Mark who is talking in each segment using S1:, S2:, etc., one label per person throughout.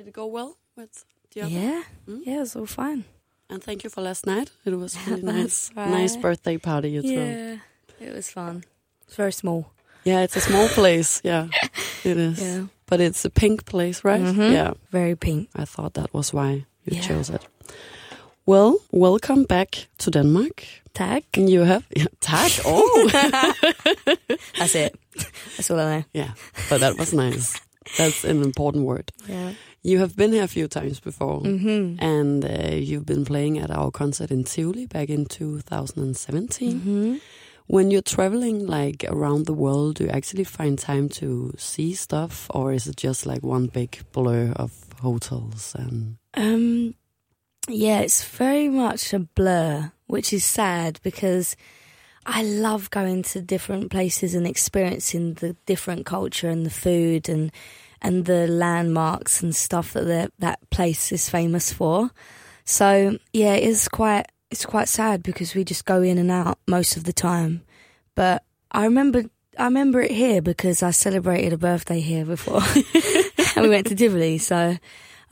S1: Did it go well with the other?
S2: Yeah,
S1: Mm?
S2: yeah, all fine.
S1: And thank you for last night. It was really nice.
S2: That's
S1: Nice birthday party you threw.
S2: Yeah, it was fun. It's very small.
S1: Yeah, it's a small place. Yeah, it is.
S2: Yeah,
S1: But it's a pink place, right?
S2: Mhm.
S1: Yeah.
S2: very pink.
S1: I thought that was why you
S2: Yeah.
S1: chose it. Well, welcome back to Denmark.
S2: Tag.
S1: You have yeah, tag. Oh,
S2: That's it. That's all I know.
S1: yeah, but that was nice. That's an important word.
S2: Yeah.
S1: You have been here a few times before,
S2: Mhm.
S1: and uh, you've been playing at our concert in Tivoli back in 2017.
S2: Mhm.
S1: When you're traveling like around the world, do you actually find time to see stuff, or is it just like one big blur of hotels and?
S2: Um, yeah, it's very much a blur, which is sad because I love going to different places and experiencing the different culture and the food and and the landmarks and stuff that the, that place is famous for. So yeah, it's quite it's quite sad because we just go in and out most of the time. But I remember I remember it here because I celebrated a birthday here before, and we went to Tivoli. So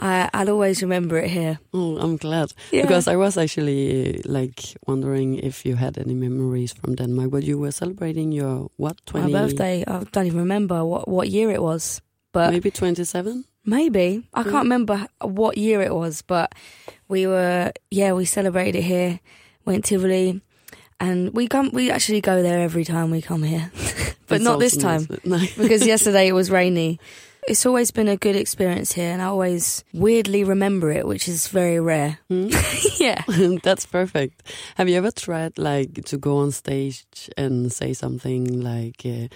S2: I, I'll always remember it here.
S1: Oh, I'm glad
S2: Yeah.
S1: because I was actually like wondering if you had any memories from Denmark. But you were celebrating your what
S2: My birthday, I don't even remember what, what year it was, but
S1: Maybe twenty-seven.
S2: maybe. I can't remember what year it was, but we were, yeah, we celebrated it here, went to Tivoli, and we come, we actually go there every time we come here, but not this time.
S1: No.
S2: because yesterday it was rainy. It's always been a good experience here, and I always weirdly remember it, which is very rare.
S1: Hmm?
S2: yeah.
S1: That's perfect. Have you ever tried like to go on stage and say something like uh,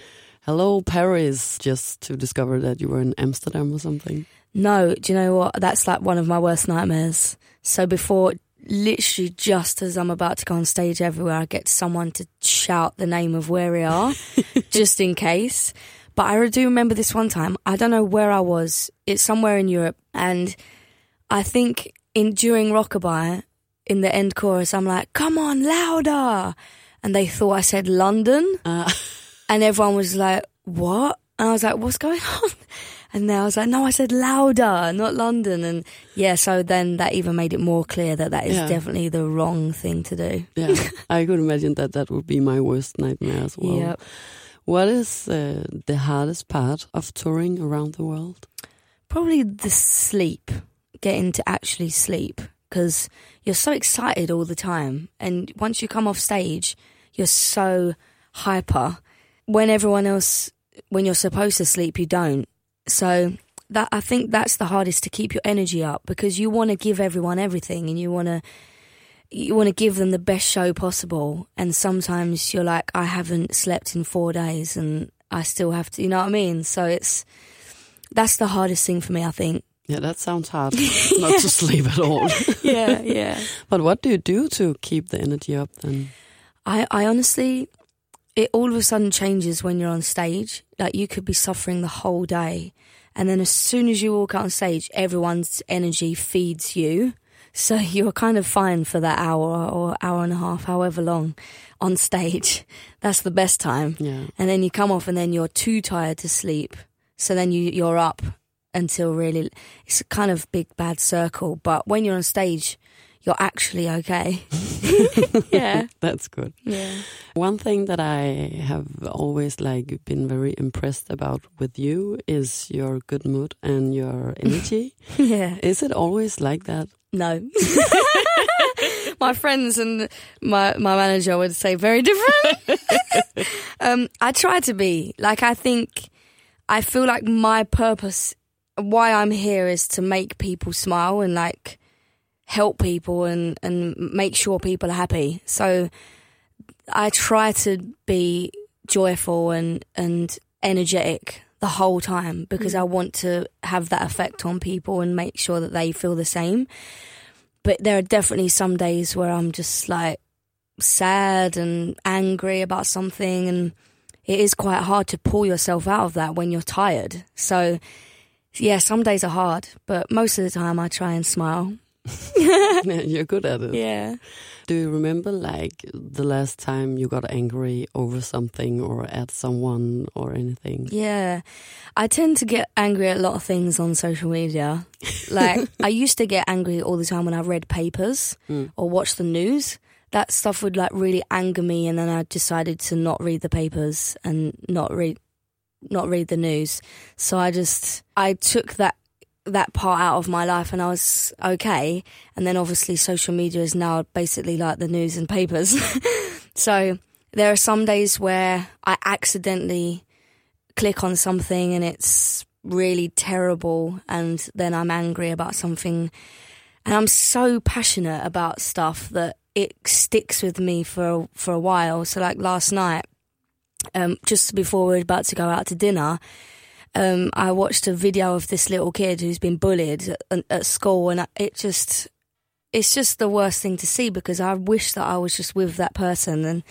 S1: "Hello Paris" just to discover that you were in Amsterdam or something?
S2: No, do you know what? That's like one of my worst nightmares. So before, literally just as I'm about to go on stage everywhere, I get someone to shout the name of where we are, just in case. But I do remember this one time. I don't know where I was. It's somewhere in Europe, and I think in during Rockabye, in the end chorus, I'm like, "Come on, louder!" And they thought I said London,
S1: Uh,
S2: and everyone was like, "What?" And I was like, "What's going on?" And then I was like, "No, I said louder, not London." And yeah, so then that even made it more clear that that is
S1: Yeah.
S2: definitely the wrong thing to do.
S1: yeah, I could imagine that that would be my worst nightmare as well.
S2: Yep.
S1: What is uh, the hardest part of touring around the world?
S2: Probably the sleep, getting to actually sleep, because you're so excited all the time, and once you come off stage, you're so hyper. When everyone else, when you're supposed to sleep, you don't. So that I think that's the hardest to keep your energy up because you want to give everyone everything, and you want to you want to give them the best show possible. And sometimes you're like, I haven't slept in four days, and I still have to. You know what I mean? So it's that's the hardest thing for me, I think.
S1: Yeah, that sounds hard. Not to sleep at all.
S2: yeah, yeah.
S1: but what do you do to keep the energy up then?
S2: I, I honestly, it all of a sudden changes when you're on stage. Like you could be suffering the whole day, and then as soon as you walk out on stage, everyone's energy feeds you. So you're kind of fine for that hour or hour and a half, however long, on stage. That's the best time.
S1: Yeah.
S2: And then you come off, and then you're too tired to sleep. So then you you're up until really. It's a kind of big bad circle. But when you're on stage, you're actually okay. yeah.
S1: That's good.
S2: Yeah.
S1: One thing that I have always like been very impressed about with you is your good mood and your energy.
S2: Yeah.
S1: is it always like that?
S2: No. my friends and my my manager would say very different. um, I try to be like I think I feel like my purpose, why I'm here, is to make people smile and like help people and and make sure people are happy. So I try to be joyful and and energetic the whole time because mm. I want to have that effect on people and make sure that they feel the same. But there are definitely some days where I'm just like sad and angry about something and it is quite hard to pull yourself out of that when you're tired. So yeah, some days are hard, but most of the time I try and smile.
S1: You're good at it.
S2: Yeah.
S1: Do you remember like the last time you got angry over something or at someone or anything?
S2: Yeah. I tend to get angry at a lot of things on social media. Like I used to get angry all the time when I read papers
S1: Mm.
S2: or watched the news. That stuff would like really anger me, and then I decided to not read the papers and not read not read the news. So I just I took that that part out of my life, and I was okay. And then obviously social media is now basically like the news and papers. so there are some days where I accidentally click on something and it's really terrible and then I'm angry about something and I'm so passionate about stuff that it sticks with me for for a while. So like last night, um, just before we were about to go out to dinner, um, I watched a video of this little kid who's been bullied at, at school, and it just it's just the worst thing to see because I wish that I was just with that person and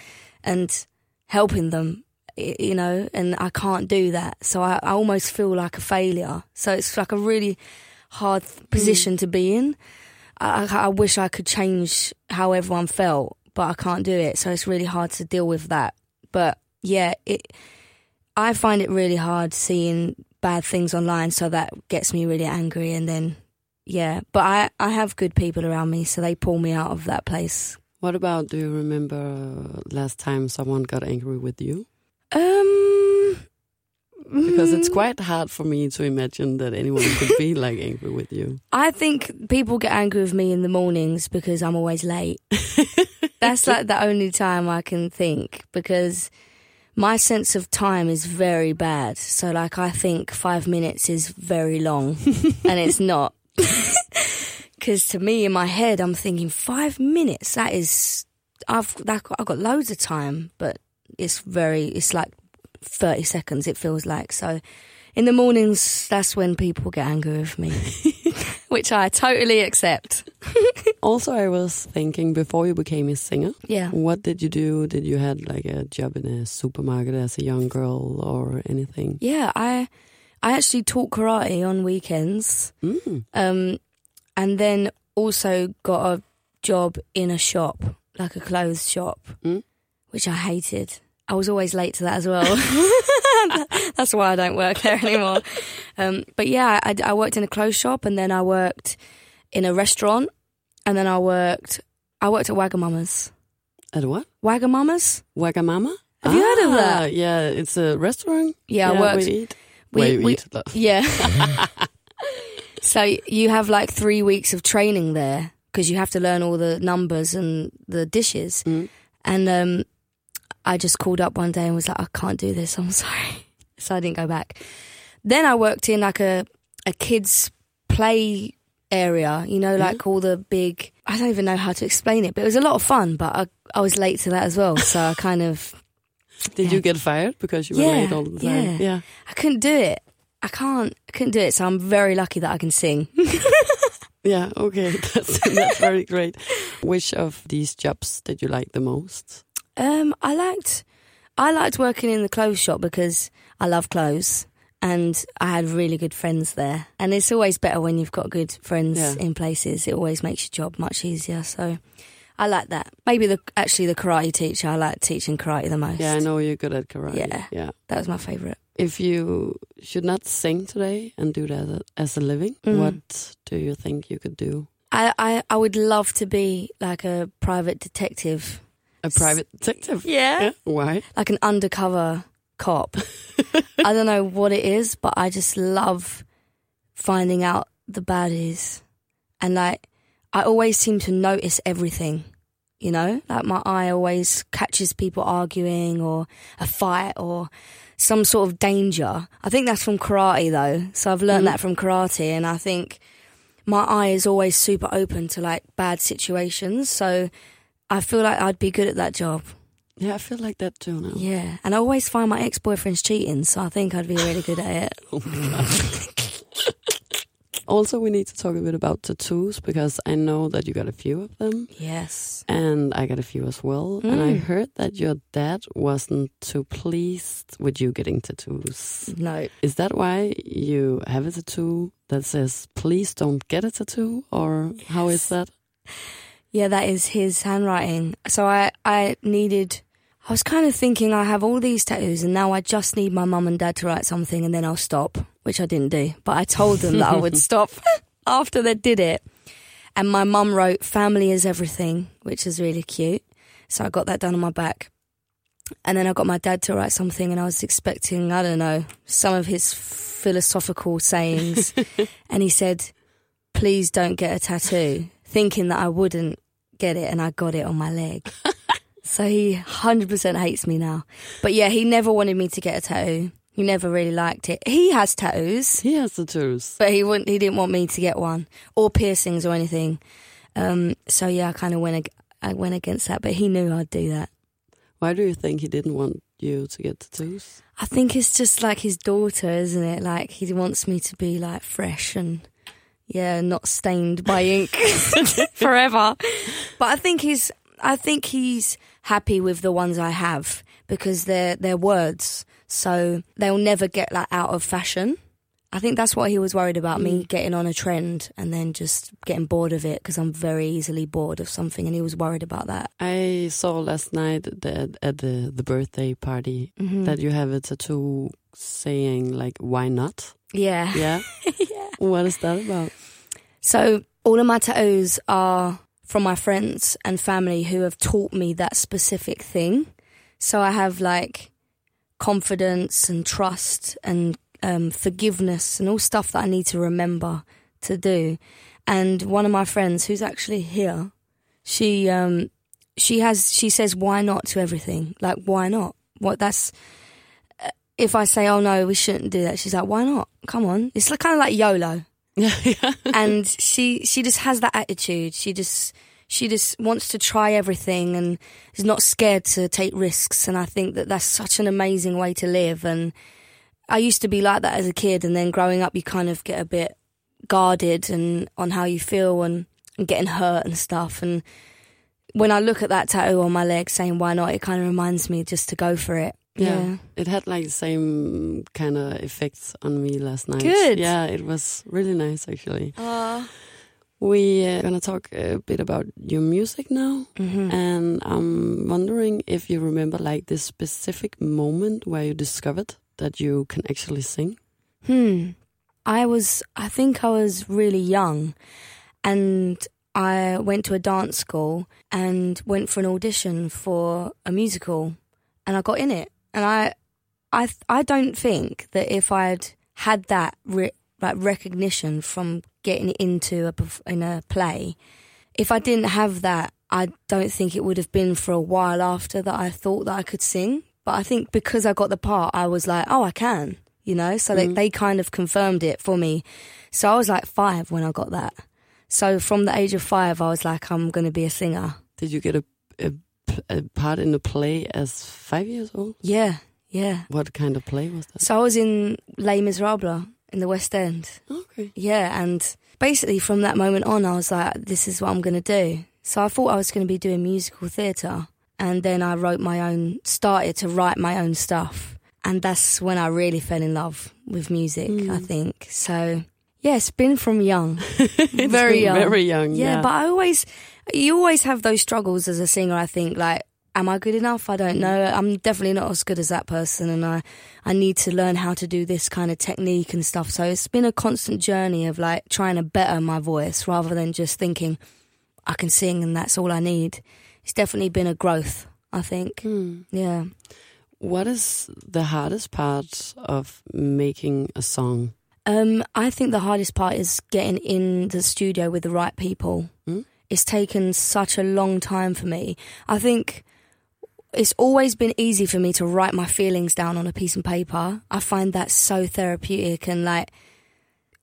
S2: and helping them, you know, and I can't do that. So I, I almost feel like a failure. So it's like a really hard position to be in. I, I I wish I could change how everyone felt, but I can't do it. So it's really hard to deal with that. But yeah, it. I find it really hard seeing bad things online, so that gets me really angry. And then, yeah, but I I have good people around me, so they pull me out of that place.
S1: What about? Do you remember last time someone got angry with you?
S2: Um,
S1: Because it's
S2: mm,
S1: quite hard for me to imagine that anyone could be like angry with you.
S2: I think people get angry with me in the mornings because I'm always late. That's like the only time I can think because my sense of time is very bad. So like I think five minutes is very long and it's not. Because to me in my head I'm thinking five minutes that is I've that, I've got loads of time, but it's very it's like thirty seconds. It feels like so. In the mornings, that's when people get angry with me, which I totally accept.
S1: Also, I was thinking before you became a singer,
S2: Yeah.
S1: what did you do? Did you had like a job in a supermarket as a young girl or anything?
S2: Yeah, I I actually taught karate on weekends,
S1: Mm.
S2: um, and then also got a job in a shop, like a clothes shop,
S1: Mm.
S2: which I hated. I was always late to that as well. That's why I don't work there anymore. Um, but yeah, I, I worked in a clothes shop, and then I worked in a restaurant, and then I worked I worked at Wagamama's.
S1: At what?
S2: Wagamama's?
S1: Wagamama?
S2: Have you heard of
S1: Ah,
S2: that?
S1: Yeah, it's a restaurant.
S2: Yeah, I
S1: we
S2: worked.
S1: eat.
S2: we-
S1: Where you
S2: we-
S1: eat.
S2: Yeah. so you have like three weeks of training there because you have to learn all the numbers and the dishes.
S1: Mm.
S2: And um, I just called up one day and was like, I can't do this. I'm sorry. So I didn't go back. Then I worked in like a a kids play area. You know, mm-hmm. like all the big. I don't even know how to explain it, but it was a lot of fun. But I I was late to that as well, so I kind of
S1: Did
S2: Yeah.
S1: you get fired because you were
S2: Yeah,
S1: late all the time?
S2: yeah.
S1: yeah.
S2: I couldn't do it. I can't. I couldn't do it. So I'm very lucky that I can sing.
S1: Yeah, okay. That's, that's very great. Which of these jobs did you like the most?
S2: Um, I liked, I liked working in the clothes shop because I love clothes, and I had really good friends there. And it's always better when you've got good friends
S1: Yeah.
S2: in places. It always makes your job much easier. So, I like that. Maybe the actually the karate teacher. I like teaching karate the most.
S1: Yeah, I know you're good at karate.
S2: Yeah.
S1: yeah.
S2: that was my favorite.
S1: If you should not sing today and do that as a living,
S2: Mm.
S1: what do you think you could do?
S2: I, I I would love to be like a private detective.
S1: A private detective?
S2: Yeah.
S1: Yeah. Why?
S2: like an undercover cop. I don't know what it is, but I just love finding out the baddies. And like, I always seem to notice everything, you know? Like, my eye always catches people arguing or a fight or some sort of danger. I think that's from karate though. So I've learned
S1: Mhm.
S2: that from karate. And I think my eye is always super open to like bad situations. So I feel like I'd be good at that job.
S1: Yeah, I feel like that too now.
S2: Yeah, and I always find my ex boyfriends cheating, so I think I'd be really good at it.
S1: Oh also, we need to talk a bit about tattoos because I know that you got a few of them.
S2: Yes.
S1: And I got a few as well. And I
S2: Mm.
S1: heard that your dad wasn't too pleased with you getting tattoos.
S2: No.
S1: Is that why you have a tattoo that says, please don't get a tattoo? Or how is that?
S2: Yeah, that is his handwriting. So I, I needed. I was kind of thinking I have all these tattoos, and now I just need my mum and dad to write something, and then I'll stop, which I didn't do. But I told them that I would stop. after they did it, and my mum wrote "Family is everything," which is really cute. So I got that done on my back. And then I got my dad to write something, and I was expecting, I don't know, some of his philosophical sayings. and he said, Please don't get a tattoo, thinking that I wouldn't get it, and I got it on my leg. so he 100% hates me now. But yeah, he never wanted me to get a tattoo. He never really liked it. He has tattoos.
S1: He has tattoos.
S2: But he wouldn't. He didn't want me to get one or piercings or anything. Um, so yeah, I kind of went. I went against that, but he knew I'd do that.
S1: Why do you think he didn't want you to get tattoos?
S2: I think it's just like his daughter, isn't it? Like he wants me to be like fresh and yeah, not stained by ink forever. But I think he's I think he's happy with the ones I have because they're they're words so they'll never get like out of fashion. I think that's what he was worried about mm. me getting on a trend and then just getting bored of it because I'm very easily bored of something, and he was worried about that.
S1: I saw last night that at the the birthday party mm -hmm. that you have a tattoo saying like "Why not?"
S2: Yeah,
S1: yeah. yeah. What is that about?
S2: So all of my tattoos are from my friends and family who have taught me that specific thing. So I have like confidence and trust and um, forgiveness and all stuff that I need to remember to do. And one of my friends, who's actually here, she um, she has she says why not to everything. Like why not? What that's if I say oh no we shouldn't do that. She's like why not? Come on. It's like kind of like YOLO. and she she just has that attitude. She just she just wants to try everything and is not scared to take risks. And I think that that's such an amazing way to live. And I used to be like that as a kid, and then growing up, you kind of get a bit guarded and on how you feel and, and getting hurt and stuff. And when I look at that tattoo on my leg saying why not, it kind of reminds me just to go for it.
S1: Yeah. yeah. It had like the same kind of effects on me last night.
S2: Good.
S1: Yeah, it was really nice actually. Uh. We're uh, going to talk a bit about your music now. Mm -hmm. And I'm wondering if you remember like this specific moment where you discovered that you can actually sing.
S2: Hmm. I was, I think I was really young and I went to a dance school and went for an audition for a musical and I got in it. And I, I, I don't think that if I'd had that re- like recognition from getting into a in a play. If I didn't have that, I don't think it would have been for a while after that I thought that I could sing. But I think because I got the part, I was like, oh, I can, you know. So mm. they they kind of confirmed it for me. So I was like five when I got that. So from the age of five, I was like, I'm going to be a singer.
S1: Did you get a, a, a part in a play as five years old?
S2: Yeah, yeah.
S1: What kind of play was that?
S2: So I was in Les Miserables in the West End.
S1: Okay.
S2: Yeah, and basically from that moment on, I was like, this is what I'm going to do. So I thought I was going to be doing musical theatre. And then I wrote my own, started to write my own stuff. And that's when I really fell in love with music, mm. I think. So, yeah, it's been from young. very young.
S1: Very young.
S2: Yeah, yeah, but I always, you always have those struggles as a singer, I think. Like, am I good enough? I don't know. I'm definitely not as good as that person, and I I need to learn how to do this kind of technique and stuff. So it's been a constant journey of like trying to better my voice rather than just thinking I can sing and that's all I need. It's definitely been a growth. I think. Mm. Yeah.
S1: What is the hardest part of making a song?
S2: Um, I think the hardest part is getting in the studio with the right people. Mm? It's taken such a long time for me. I think it's always been easy for me to write my feelings down on a piece of paper. I find that so therapeutic and like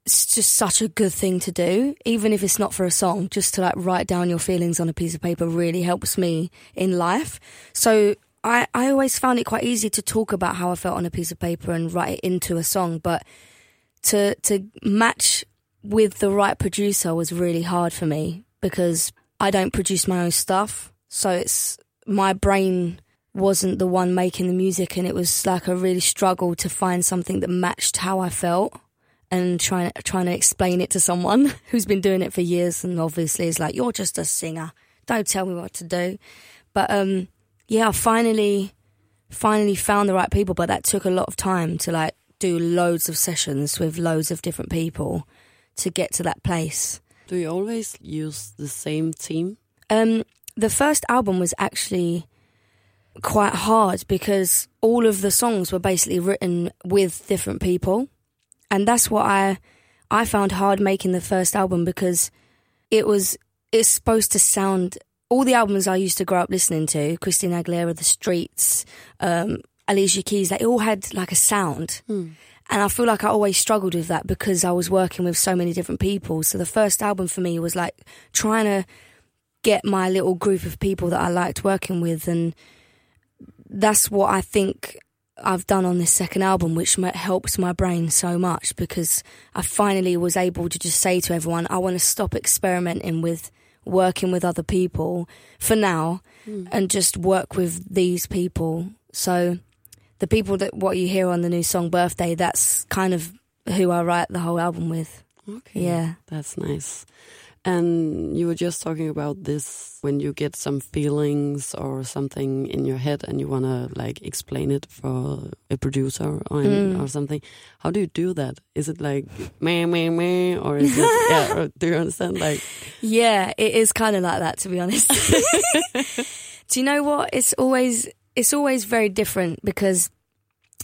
S2: it's just such a good thing to do, even if it's not for a song. Just to like write down your feelings on a piece of paper really helps me in life. So I, I always found it quite easy to talk about how I felt on a piece of paper and write it into a song, but to to match with the right producer was really hard for me because I don't produce my own stuff. So it's my brain wasn't the one making the music and it was like a really struggle to find something that matched how I felt and trying trying to explain it to someone who's been doing it for years and obviously is like you're just a singer don't tell me what to do but um yeah I finally finally found the right people but that took a lot of time to like do loads of sessions with loads of different people to get to that place.
S1: Do you always use the same team?
S2: Um, the first album was actually quite hard because all of the songs were basically written with different people, and that's what I I found hard making the first album because it was it's supposed to sound all the albums I used to grow up listening to, Christina Aguilera, The Streets, um, Alicia Keys, they all had like a sound.
S1: Hmm.
S2: And I feel like I always struggled with that because I was working with so many different people. So the first album for me was like trying to get my little group of people that I liked working with. And that's what I think I've done on this second album, which helps my brain so much because I finally was able to just say to everyone, I want to stop experimenting with working with other people for now mm. and just work with these people. So the people that what you hear on the new song Birthday, that's kind of who I write the whole album with.
S1: Okay.
S2: Yeah.
S1: That's nice. And you were just talking about this when you get some feelings or something in your head and you want to like explain it for a producer or, mm. or something. How do you do that? Is it like meh, meh, meh? Or is it, yeah, do you understand? Like,
S2: yeah, it is kind of like that, to be honest. do you know what? It's always, it's always very different because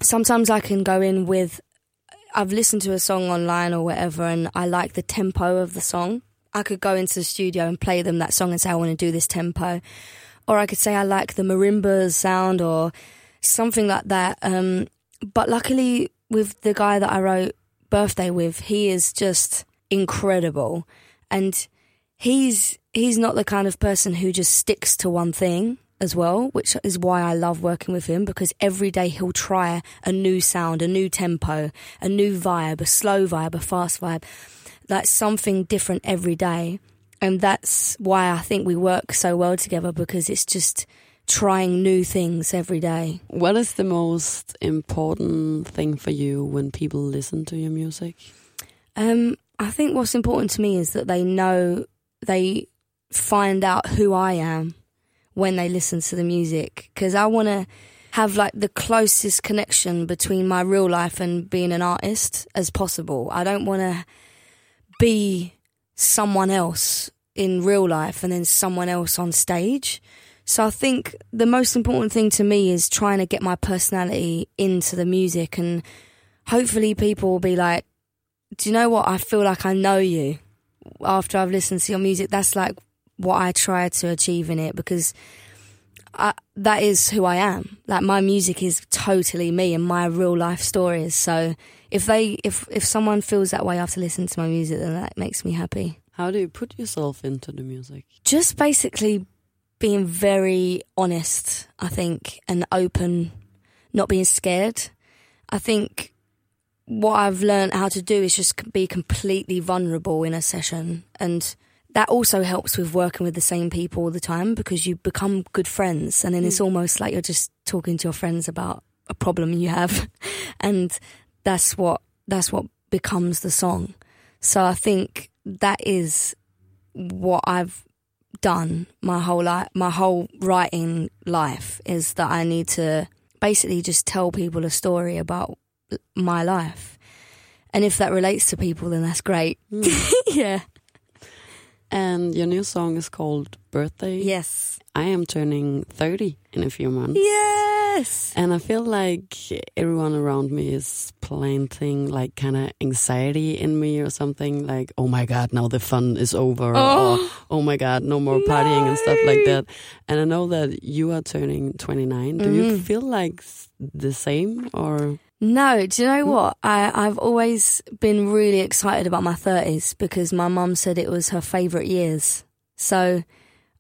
S2: sometimes I can go in with I've listened to a song online or whatever and I like the tempo of the song. I could go into the studio and play them that song and say, I want to do this tempo. Or I could say, I like the marimba sound or something like that. Um, but luckily, with the guy that I wrote Birthday with, he is just incredible. And he's he's not the kind of person who just sticks to one thing as well, which is why I love working with him because every day he'll try a new sound, a new tempo, a new vibe, a slow vibe, a fast vibe like something different every day. And that's why I think we work so well together because it's just trying new things every day.
S1: What is the most important thing for you when people listen to your music?
S2: Um, I think what's important to me is that they know they find out who I am when they listen to the music because I want to have like the closest connection between my real life and being an artist as possible. I don't want to be someone else in real life and then someone else on stage. So I think the most important thing to me is trying to get my personality into the music and hopefully people will be like, do you know what? I feel like I know you after I've listened to your music. That's like what I try to achieve in it because I, that is who I am. Like my music is totally me and my real life stories. So if they if if someone feels that way after listening to my music, then that makes me happy.
S1: How do you put yourself into the music?
S2: Just basically being very honest, I think, and open, not being scared. I think what I've learned how to do is just be completely vulnerable in a session and that also helps with working with the same people all the time because you become good friends and then mm. it's almost like you're just talking to your friends about a problem you have and that's what that's what becomes the song. So I think that is what I've done my whole life, my whole writing life is that I need to basically just tell people a story about my life. And if that relates to people, then that's great. Mm. yeah.
S1: And your new song is called Birthday.
S2: Yes.
S1: I am turning 30 in a few months.
S2: Yes.
S1: And I feel like everyone around me is planting like kind of anxiety in me or something like, oh my God, now the fun is over. Oh, or, oh my God, no more partying no. and stuff like that. And I know that you are turning 29. Do mm. you mm-hmm. feel like the same or?
S2: No, do you know hmm? what? I, I've always been really excited about my 30s because my mum said it was her favourite years. So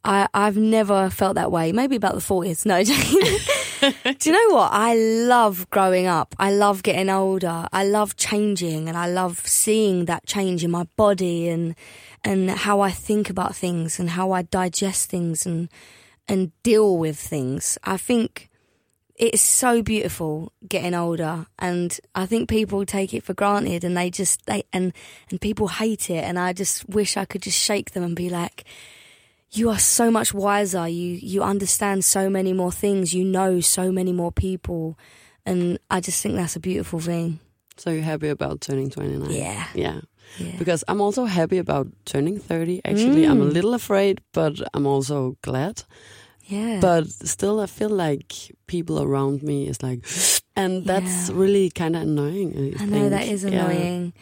S2: I, I've never felt that way. Maybe about the 40s. No, do you know what? I love growing up. I love getting older. I love changing and I love seeing that change in my body and, and how I think about things and how I digest things and, and deal with things. I think it's so beautiful getting older and I think people take it for granted and they just they and and people hate it and I just wish I could just shake them and be like you are so much wiser you you understand so many more things you know so many more people and I just think that's a beautiful thing
S1: so you're happy about turning 29
S2: yeah
S1: yeah
S2: Yeah.
S1: because I'm also happy about turning 30. Actually, I'm a
S2: Mm.
S1: little afraid, but I'm also glad.
S2: Yeah.
S1: But still, I feel like people around me is like, and that's
S2: Yeah.
S1: really kind of annoying. I,
S2: I know that is
S1: Yeah.
S2: annoying.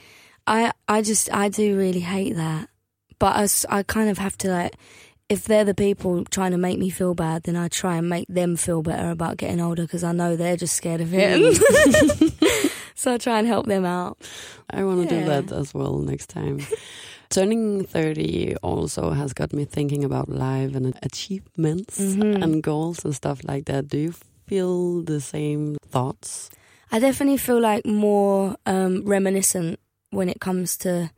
S2: I I just I do really hate that. But I, I kind of have to like if they're the people trying to make me feel bad, then I try and make them feel better about getting older because I know they're just scared of it. Mm. so I try and help them out.
S1: I want to
S2: Yeah.
S1: do that as well next time. Turning 30 also has got me thinking about life and achievements
S2: Mhm.
S1: and goals and stuff like that. Do you feel the same thoughts?
S2: I definitely feel like more um, reminiscent when it comes to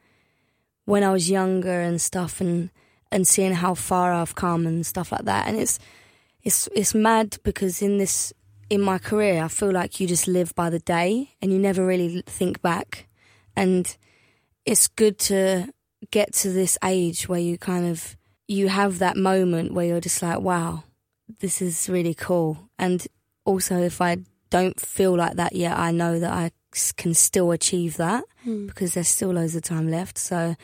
S2: when I was younger and stuff, and and seeing how far I've come and stuff like that. And it's it's it's mad because in this in my career, I feel like you just live by the day and you never really think back. And it's good to get to this age where you kind of you have that moment where you're just like, wow, this is really cool. And also, if I don't feel like that yet, I know that I can still achieve that hmm. because there's still loads of time left. So,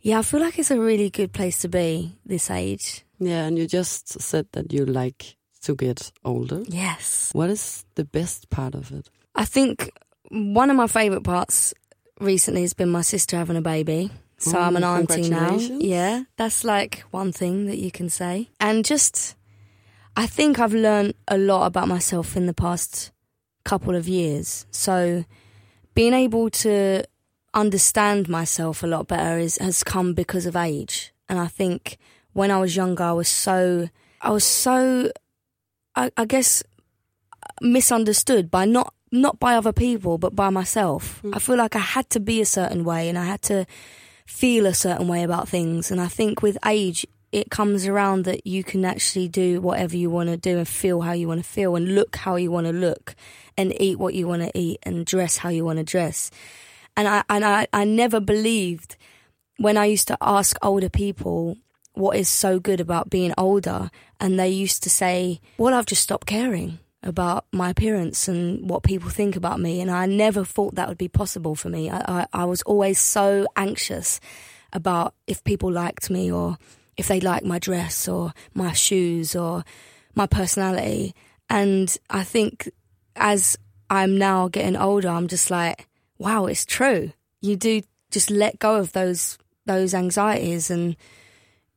S2: yeah, I feel like it's a really good place to be this age.
S1: Yeah, and you just said that you like to get older.
S2: Yes.
S1: What is the best part of it?
S2: I think one of my favourite parts recently has been my sister having a baby. So
S1: Oh,
S2: I'm an auntie now. Yeah, that's like one thing that you can say. And just, I think I've learned a lot about myself in the past couple of years. So being able to understand myself a lot better is has come because of age. And I think when I was younger, I was so, I was so, I, I guess, misunderstood by not not by other people but by myself.
S1: Mm.
S2: I feel like I had to be a certain way and I had to feel a certain way about things. And I think with age, it comes around that you can actually do whatever you want to do and feel how you want to feel and look how you want to look and eat what you want to eat and dress how you want to dress. And I and I, I never believed when I used to ask older people what is so good about being older and they used to say, Well, I've just stopped caring about my appearance and what people think about me and I never thought that would be possible for me. I, I, I was always so anxious about if people liked me or if they liked my dress or my shoes or my personality. And I think as I'm now getting older, I'm just like, wow, it's true. You do just let go of those those anxieties and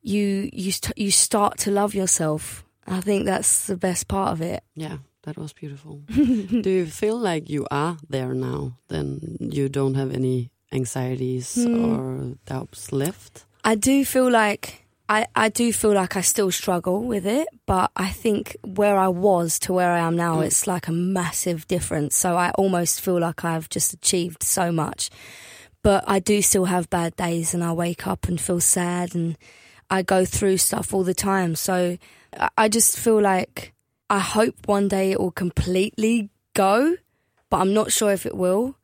S2: you you you start to love yourself. I think that's the best part of it.
S1: Yeah, that was beautiful. Do you feel like you are there now? Then you don't have any anxieties
S2: Hmm.
S1: or doubts left?
S2: I do feel like I, I do feel like I still struggle with it, but I think where I was to where I am now,
S1: Mm.
S2: it's like a massive difference. So I almost feel like I've just achieved so much. But I do still have bad days and I wake up and feel sad and I go through stuff all the time. So I just feel like I hope one day it will completely go, but I'm not sure if it will.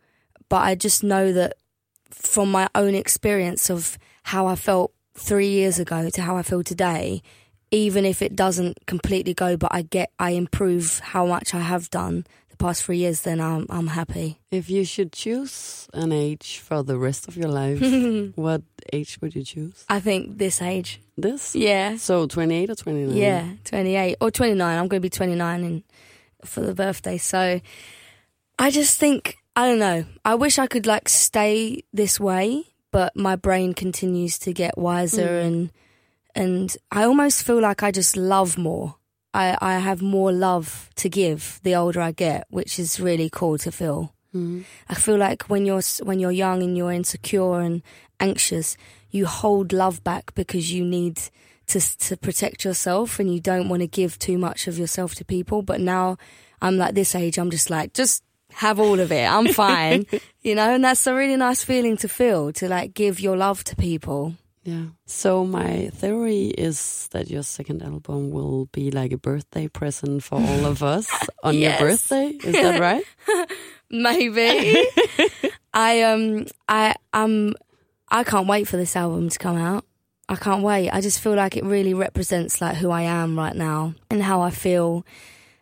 S2: But I just know that from my own experience of how I felt three years ago to how I feel today, even if it doesn't completely go, but I get, I improve how much I have done past three years, then I'm, I'm happy.
S1: If you should choose an age for the rest of your life, what age would you choose?
S2: I think this age.
S1: This?
S2: Yeah.
S1: So 28 or 29?
S2: Yeah. 28 or 29. I'm going to be 29 in, for the birthday. So I just think, I don't know. I wish I could like stay this way, but my brain continues to get wiser
S1: Mm.
S2: and, and I almost feel like I just love more. I, I have more love to give the older I get, which is really cool to feel.
S1: Mhm.
S2: I feel like when you're when you're young and you're insecure and anxious, you hold love back because you need to to protect yourself and you don't want to give too much of yourself to people. But now I'm like this age, I'm just like just have all of it. I'm fine, you know, and that's a really nice feeling to feel to like give your love to people.
S1: Yeah. So my theory is that your second album will be like a birthday present for all of us on
S2: Yes.
S1: your birthday. Is that right?
S2: Maybe. I um I um I can't wait for this album to come out. I can't wait. I just feel like it really represents like who I am right now and how I feel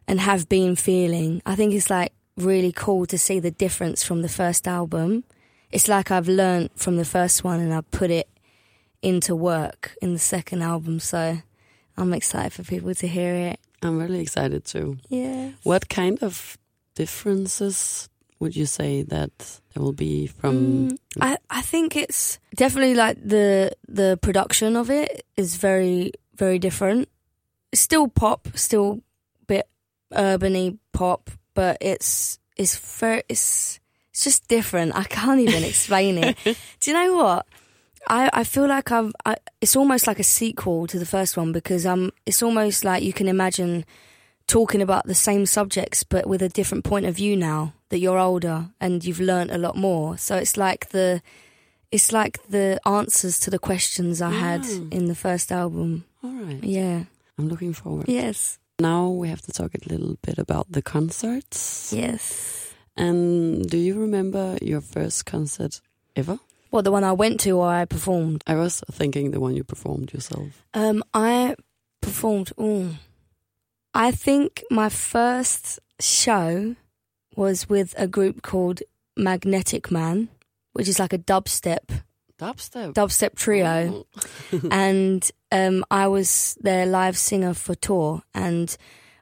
S2: and have been feeling. I think it's like really cool to see the difference from the first album it's like I've learned from the first one and I put it into work in the second album. So I'm excited for people to hear it.
S1: I'm really excited too.
S2: Yeah.
S1: What kind of differences would you say that there will be from?
S2: Mm, I I think it's definitely like the the production of it is very very different. It's still pop, still bit urbany pop, but it's it's very it's it's just different. I can't even explain it. Do you know what? I, I feel like I've, I, it's almost like a sequel to the first one because um, it's almost like you can imagine talking about the same subjects but with a different point of view now that you're older and you've learned a lot more. So it's like the, it's like the answers to the questions I had in the first album.
S1: All right.
S2: Yeah.
S1: I'm looking forward.
S2: Yes.
S1: Now we have to talk a little bit about the concerts.
S2: Yes.
S1: And do you remember your first concert ever?
S2: What the one I went to or I performed?
S1: I was thinking the one you performed yourself.
S2: Um, I performed. Ooh, I think my first show was with a group called Magnetic Man, which is like a dubstep
S1: Dubstep.
S2: dubstep trio, and um, I was their live singer for tour. And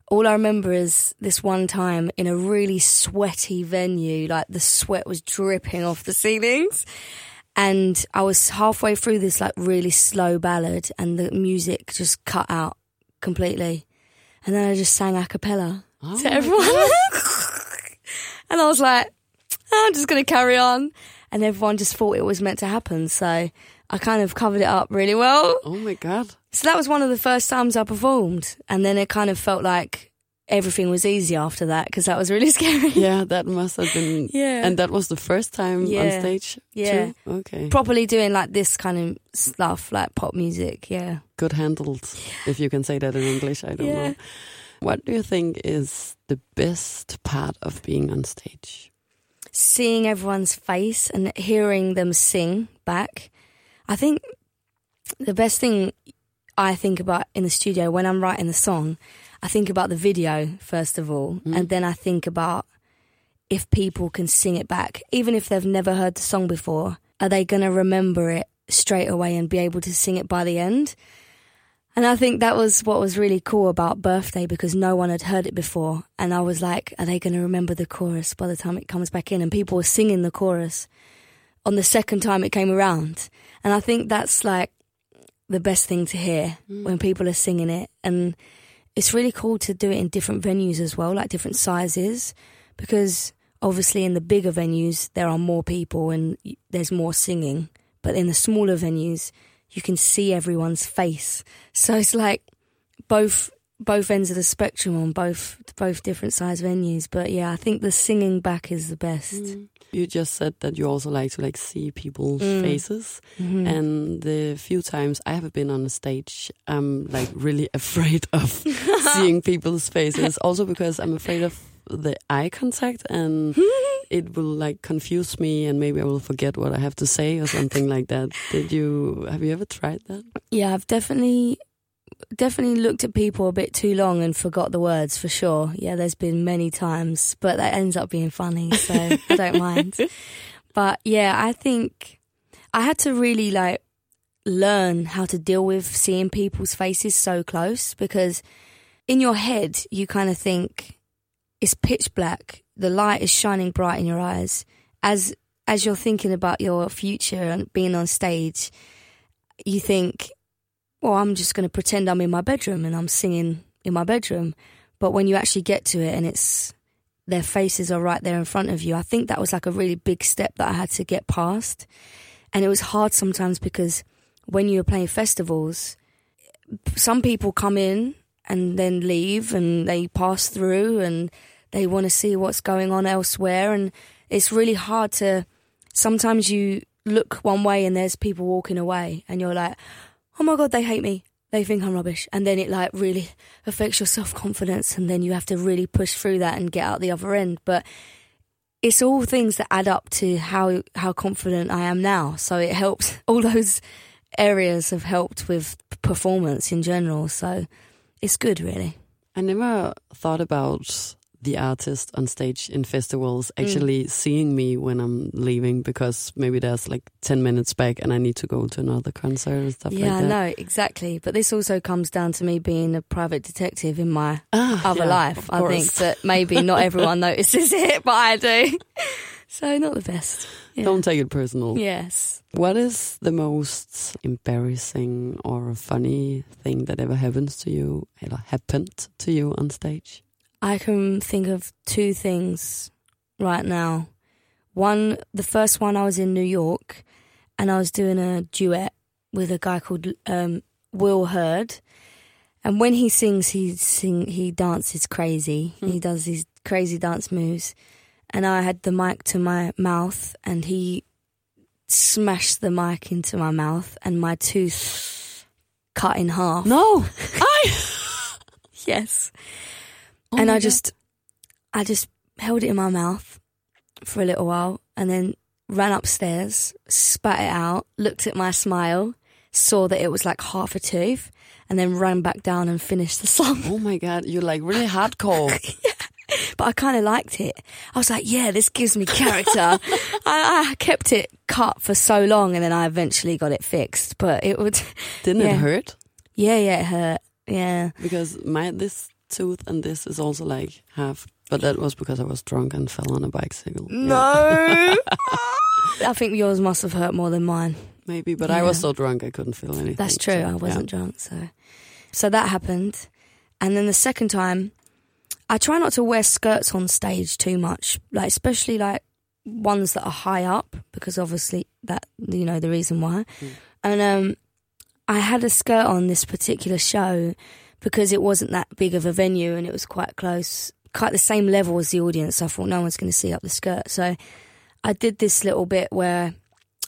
S2: all I remember is this one time in a really sweaty venue, like the sweat was dripping off the ceilings. And I was halfway through this like really slow ballad, and the music just cut out completely. And then I just sang a cappella
S1: Oh
S2: to everyone. and I was like, "Oh, I'm just going to carry on. And everyone just thought it was meant to happen. So I kind of covered it up really well.
S1: Oh my god.
S2: So that was one of the first times I performed. And then it kind of felt like everything was easy after that because that was really scary.
S1: Yeah, that must have been.
S2: Yeah.
S1: And that was the first time on stage.
S2: Yeah.
S1: Too? Okay.
S2: Properly doing like this kind of stuff, like pop music. Yeah.
S1: Good handled, if you can say that in English. I don't
S2: Yeah.
S1: know. What do you think is the best part of being on stage?
S2: seeing everyone's face and hearing them sing back. I think the best thing I think about in the studio when I'm writing the song, I think about the video first of all, and mm. then I think about if people can sing it back, even if they've never heard the song before, are they going to remember it straight away and be able to sing it by the end? And I think that was what was really cool about Birthday because no one had heard it before. And I was like, are they going to remember the chorus by the time it comes back in? And people were singing the chorus on the second time it came around. And I think that's like the best thing to hear mm. when people are singing it. And it's really cool to do it in different venues as well, like different sizes, because obviously in the bigger venues, there are more people and there's more singing. But in the smaller venues, you can see everyone's face. So it's like both both ends of the spectrum on both both different size venues. But yeah, I think the singing back is the best. Mm.
S1: You just said that you also like to like see people's
S2: Mm.
S1: faces,
S2: Mhm.
S1: and the few times I have been on a stage, I'm like really afraid of seeing people's faces. Also because I'm afraid of the eye contact, and it will like confuse me, and maybe I will forget what I have to say or something like that. Did you have you ever tried that?
S2: Yeah, I've definitely definitely looked at people a bit too long and forgot the words for sure. Yeah, there's been many times, but that ends up being funny, so I don't mind. But yeah, I think I had to really like learn how to deal with seeing people's faces so close because in your head you kind of think it's pitch black, the light is shining bright in your eyes as as you're thinking about your future and being on stage, you think I'm just going to pretend I'm in my bedroom and I'm singing in my bedroom. But when you actually get to it and it's their faces are right there in front of you, I think that was like a really big step that I had to get past. And it was hard sometimes because when you're playing festivals, some people come in and then leave and they pass through and they want to see what's going on elsewhere. And it's really hard to sometimes you look one way and there's people walking away and you're like, oh my god, they hate me. They think I'm rubbish. And then it like really affects your self confidence. And then you have to really push through that and get out the other end. But it's all things that add up to how, how confident I am now. So it helps. All those areas have helped with performance in general. So it's good, really.
S1: I never thought about the artist on stage in festivals actually mm. seeing me when I'm leaving because maybe there's like 10 minutes back and I need to go to another concert and stuff
S2: yeah,
S1: like that.
S2: Yeah, no, exactly. But this also comes down to me being a private detective in my ah, other yeah, life. I think that maybe not everyone notices it, but I do. so not the best.
S1: Yeah. Don't take it personal.
S2: Yes.
S1: What is the most embarrassing or funny thing that ever happens to you, or happened to you on stage?
S2: I can think of two things right now. One, the first one, I was in New York, and I was doing a duet with a guy called um, Will Heard. And when he sings, he sing he dances crazy. Mm. He does these crazy dance moves and I had the mic to my mouth, and he smashed the mic into my mouth, and my tooth cut in half.
S1: No,
S2: I yes, oh and I God. just, I just held it in my mouth for a little while, and then ran upstairs, spat it out, looked at my smile, saw that it was like half a tooth, and then ran back down and finished the song.
S1: Oh my God, you're like really hardcore. yeah
S2: but I kind of liked it. I was like, yeah, this gives me character. I, I, kept it cut for so long, and then I eventually got it fixed. But it would.
S1: Didn't yeah. it hurt?
S2: Yeah, yeah, it hurt. Yeah.
S1: Because my this tooth and this is also like half, but that was because I was drunk and fell on a bicycle.
S2: No. I think yours must have hurt more than mine.
S1: Maybe, but yeah. I was so drunk I couldn't feel anything.
S2: That's true. So, I wasn't yeah. drunk, so so that happened, and then the second time I try not to wear skirts on stage too much, like especially like ones that are high up because obviously that you know the reason why. Mm. And um, I had a skirt on this particular show because it wasn't that big of a venue and it was quite close, quite the same level as the audience. I thought no one's going to see up the skirt, so I did this little bit where.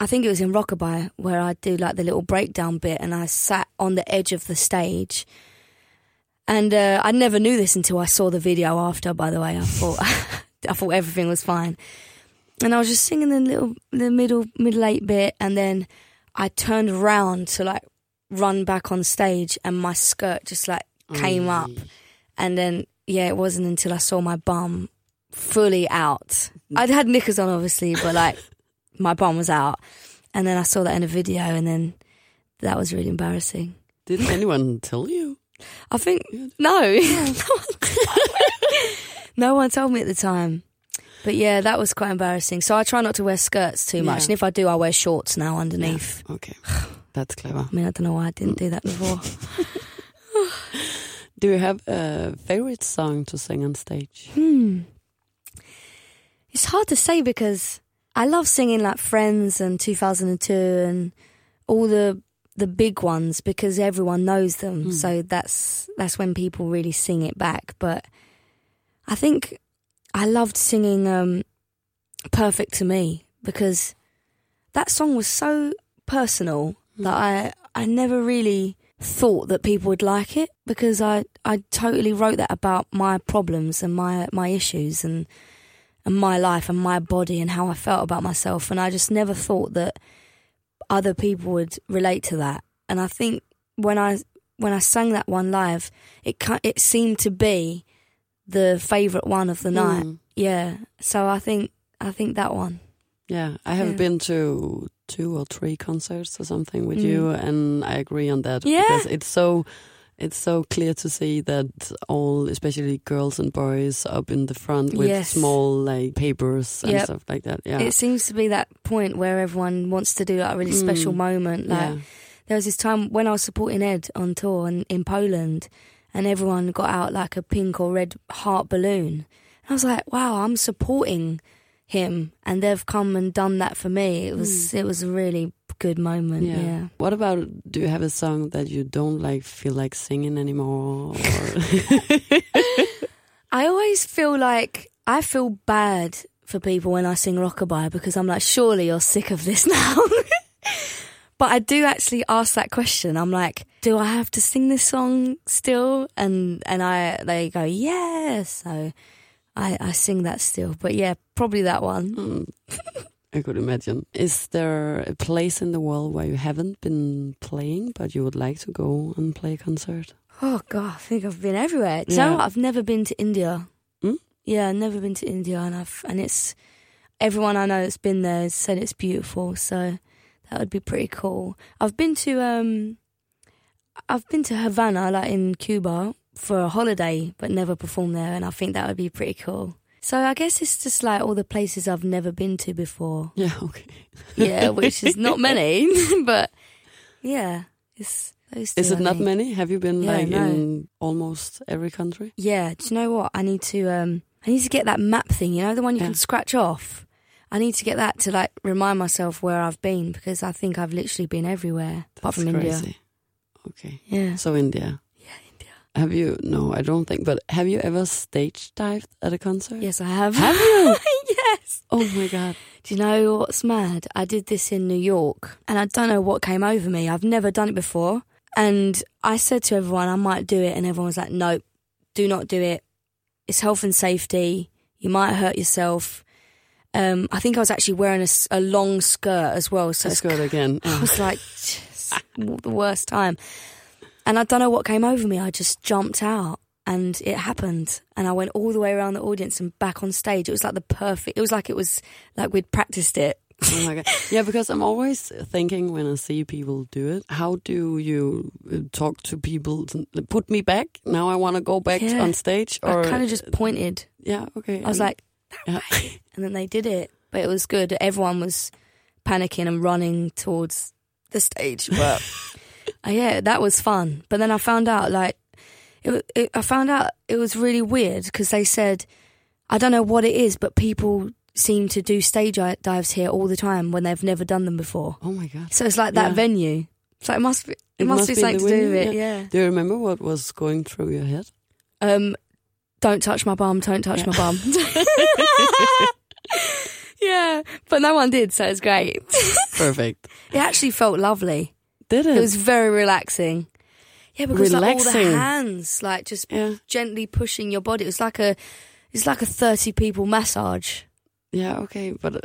S2: I think it was in Rockabye where I do like the little breakdown bit, and I sat on the edge of the stage and uh, I never knew this until I saw the video after. By the way, I thought I thought everything was fine, and I was just singing the little the middle middle eight bit, and then I turned around to like run back on stage, and my skirt just like came up, and then yeah, it wasn't until I saw my bum fully out. I'd had knickers on, obviously, but like my bum was out, and then I saw that in a video, and then that was really embarrassing.
S1: Didn't anyone tell you?
S2: I think no, no one told me at the time. But yeah, that was quite embarrassing. So I try not to wear skirts too much, yeah. and if I do, I wear shorts now underneath.
S1: Yeah. Okay, that's clever.
S2: I mean, I don't know why I didn't do that before.
S1: do you have a favorite song to sing on stage?
S2: Hmm. It's hard to say because I love singing like Friends and 2002 and all the the big ones because everyone knows them. Mm. So that's that's when people really sing it back. But I think I loved singing um, "Perfect to Me" because that song was so personal. That I I never really thought that people would like it because I I totally wrote that about my problems and my my issues and and my life and my body and how I felt about myself and I just never thought that other people would relate to that. And I think when I when I sang that one live, it it seemed to be the favorite one of the night. Mm. Yeah, so I think I think that one.
S1: Yeah, I have yeah. been to two or three concerts or something with mm. you, and I agree on that.
S2: Yeah,
S1: because it's so it's so clear to see that all, especially girls and boys, up in the front with yes. small like papers and yep. stuff like that. Yeah,
S2: it seems to be that point where everyone wants to do like a really mm. special moment. Like yeah. there was this time when I was supporting Ed on tour and in Poland, and everyone got out like a pink or red heart balloon. And I was like, wow, I'm supporting him, and they've come and done that for me. It was mm. it was a really good moment. Yeah. yeah.
S1: What about? Do you have a song that you don't like feel like singing anymore?
S2: I always feel like I feel bad for people when I sing Rockabye because I'm like, surely you're sick of this now. but I do actually ask that question. I'm like, do I have to sing this song still? And and I they go, yeah. So I, I sing that still. But yeah, probably that one. Mm.
S1: I could imagine. Is there a place in the world where you haven't been playing, but you would like to go and play a concert?
S2: Oh God, I think I've been everywhere. Yeah. So I've never been to India.
S1: Mm?
S2: Yeah, I've never been to India, and I've and it's everyone I know that's been there has said it's beautiful. So that would be pretty cool. I've been to um, I've been to Havana, like in Cuba, for a holiday, but never performed there, and I think that would be pretty cool. So I guess it's just like all the places I've never been to before.
S1: Yeah, okay.
S2: Yeah, which is not many, but yeah, it's those two,
S1: Is it
S2: I
S1: not
S2: think.
S1: many? Have you been
S2: Yeah,
S1: like
S2: no.
S1: in almost every country?
S2: Yeah, do you know what? I need to um I need to get that map thing, you know, the one you
S1: Yeah.
S2: can scratch off. I need to get that to like remind myself where I've been because I think I've literally been everywhere apart
S1: That's
S2: from India.
S1: Okay.
S2: Yeah.
S1: So India. Have you? No, I don't think. But have you ever stage dived at a concert?
S2: Yes, I have.
S1: Have you?
S2: yes.
S1: Oh my god.
S2: Do you know what's mad? I did this in New York and I don't know what came over me. I've never done it before. And I said to everyone, I might do it. And everyone was like, nope, do not do it. It's health and safety. You might hurt yourself. Um, I think I was actually wearing a long skirt as well. So
S1: Let's go again.
S2: I was like, the worst time. And I don't know what came over me. I just jumped out and it happened. And I went all the way around the audience and back on stage. It was like the perfect, it was like it was like we'd practiced it.
S1: Oh my god. Yeah, because I'm always thinking when I see people do it, how do you uh, talk to people? Put me back. Now I want to go back
S2: Yeah.
S1: on stage. Or
S2: I kind of just pointed.
S1: yeah, okay.
S2: I was like,
S1: yeah.
S2: and then they did it. But it was good. Everyone was panicking and running towards the stage. But uh, yeah, that was fun. But then I found out, like, it, it, I found out it was really weird because they said, I don't know what it is, but people seem to do stage dives here all the time when they've never done them before.
S1: oh my god.
S2: So it's like that
S1: Yeah.
S2: venue. So it must be. It,
S1: It
S2: must,
S1: must
S2: be something to do with it. Yeah.
S1: Do you remember what was going through your head?
S2: Um, don't touch my bum. Don't touch
S1: Yeah.
S2: my bum. yeah, but no one did, so it's great.
S1: Perfect.
S2: It actually felt lovely.
S1: Did it?
S2: Was very relaxing. Yeah, because like, all the hands, like just
S1: yeah.
S2: gently pushing your body. It was like a, it's like a thirty people massage.
S1: Yeah, okay, but uh,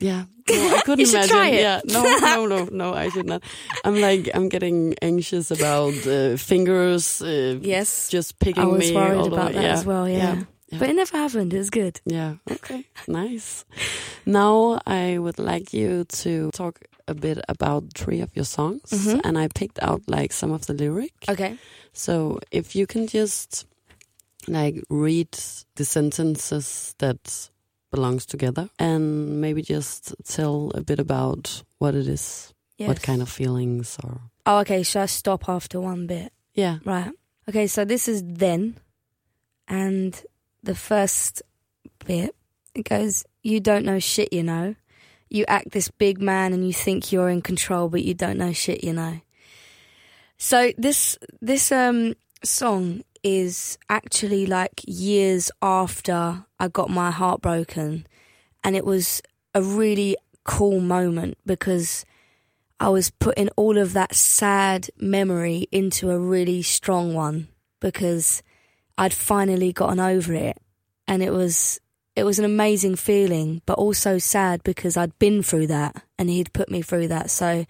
S1: yeah, no, I couldn't imagine. Yeah, no, no, no, no, I should not. I'm like, I'm getting anxious about uh, fingers. Uh,
S2: Yes,
S1: just picking me.
S2: I was
S1: me.
S2: worried about that
S1: yeah.
S2: as well. Yeah.
S1: yeah.
S2: but it never happened. It was good.
S1: Yeah. Okay. nice. Now I would like you to talk a bit about three of your songs,
S2: Mhm.
S1: and I picked out like some of the lyric.
S2: Okay.
S1: So if you can just like read the sentences that belongs together and maybe just tell a bit about what it is,
S2: Yes.
S1: what kind of feelings or
S2: Oh, okay. Should I stop after one bit?
S1: yeah.
S2: Right. Okay, so this is then, and the first bit it goes, "You don't know shit, you know. You act this big man and you think you're in control, but you don't know shit, you know." So this this um song is actually like years after I got my heart broken, and it was a really cool moment because I was putting all of that sad memory into a really strong one because I'd finally gotten over it and it was it was an amazing feeling but also sad because I'd been through that and he'd put me through that so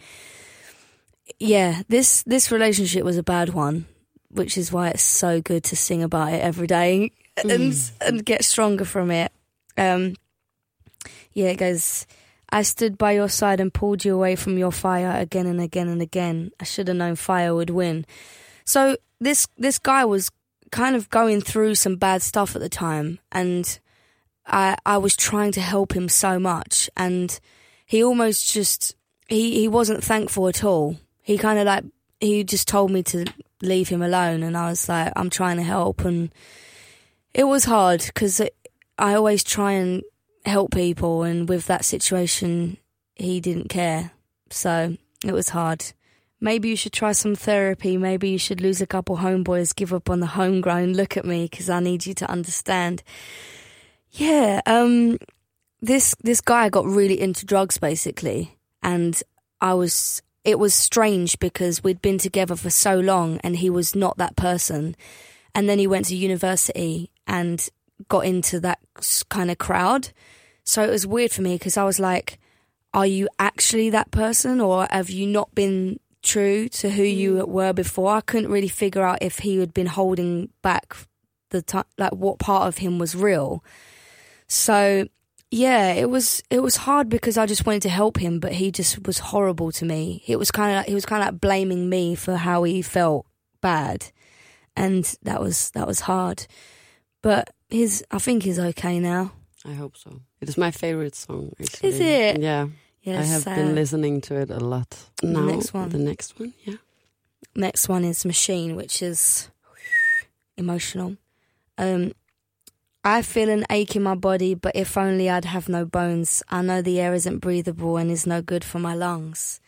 S2: yeah this this relationship was a bad one which is why it's so good to sing about it every day and and get stronger from it um yeah it goes I stood by your side and pulled you away from your fire again and again and again. I should have known fire would win. So this this guy was kind of going through some bad stuff at the time and I I was trying to help him so much and he almost just he he wasn't thankful at all. He kind of like he just told me to leave him alone and I was like I'm trying to help and it was hard cuz I always try and help people and with that situation he didn't care. So it was hard. Maybe you should try some therapy. Maybe you should lose a couple homeboys give up on the homegrown. Look at me because i need you to understand yeah um this this guy got really into drugs basically and i was it was strange because we'd been together for so long and he was not that person and then he went to university and got into that kind of crowd so it was weird for me because I was like, are you actually that person or have you not been true to who you were before? I couldn't really figure out if he had been holding back the time, like what part of him was real. So yeah, it was it was hard because I just wanted to help him, but he just was horrible to me. It was kind of like, he was kind of like blaming me for how he felt bad, and that was that was hard. But his, I think he's okay now.
S1: I hope so. It is my favorite song. Actually.
S2: Is it?
S1: Yeah.
S2: Yeah,
S1: I have
S2: sad.
S1: been listening to it a lot. Now,
S2: next one.
S1: The next one, yeah.
S2: Next one is Machine, which is emotional. Um, I feel an ache in my body, but if only I'd have no bones. I know the air isn't breathable and is no good for my lungs.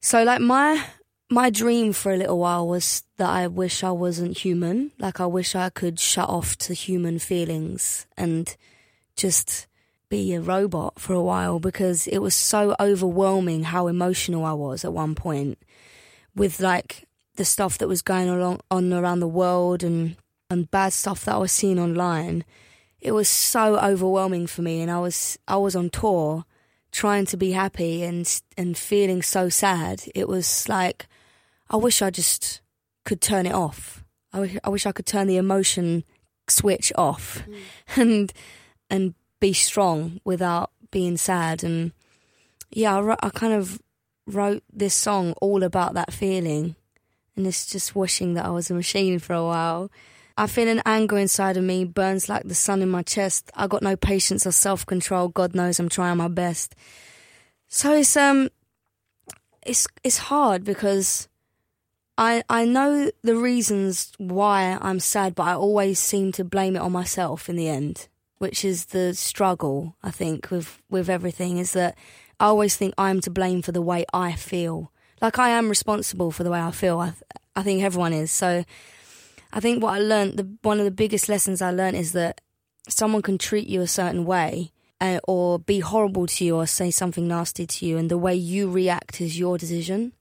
S2: So, like my my dream for a little while was that I wish I wasn't human. Like I wish I could shut off to human feelings and just be a robot for a while because it was so overwhelming how emotional I was at one point with like the stuff that was going on around the world and and bad stuff that I was seeing online. It was so overwhelming for me and I was I was on tour trying to be happy and and feeling so sad. It was like I wish I just could turn it off. I wish, I could turn the emotion switch off mm. and and be strong without being sad. And yeah, I, I kind of wrote this song all about that feeling, and it's just wishing that I was a machine for a while. I feel an anger inside of me burns like the sun in my chest. I got no patience or self control. God knows I'm trying my best. So it's um, it's it's hard because I I know the reasons why I'm sad, but I always seem to blame it on myself in the end, which is the struggle. I think with with everything is that I always think I'm to blame for the way I feel. Like I am responsible for the way I feel. I I think everyone is. So I think what I learned, the one of the biggest lessons I learned is that someone can treat you a certain way. Uh, or be horrible to you or say something nasty to you and the way you react is your decision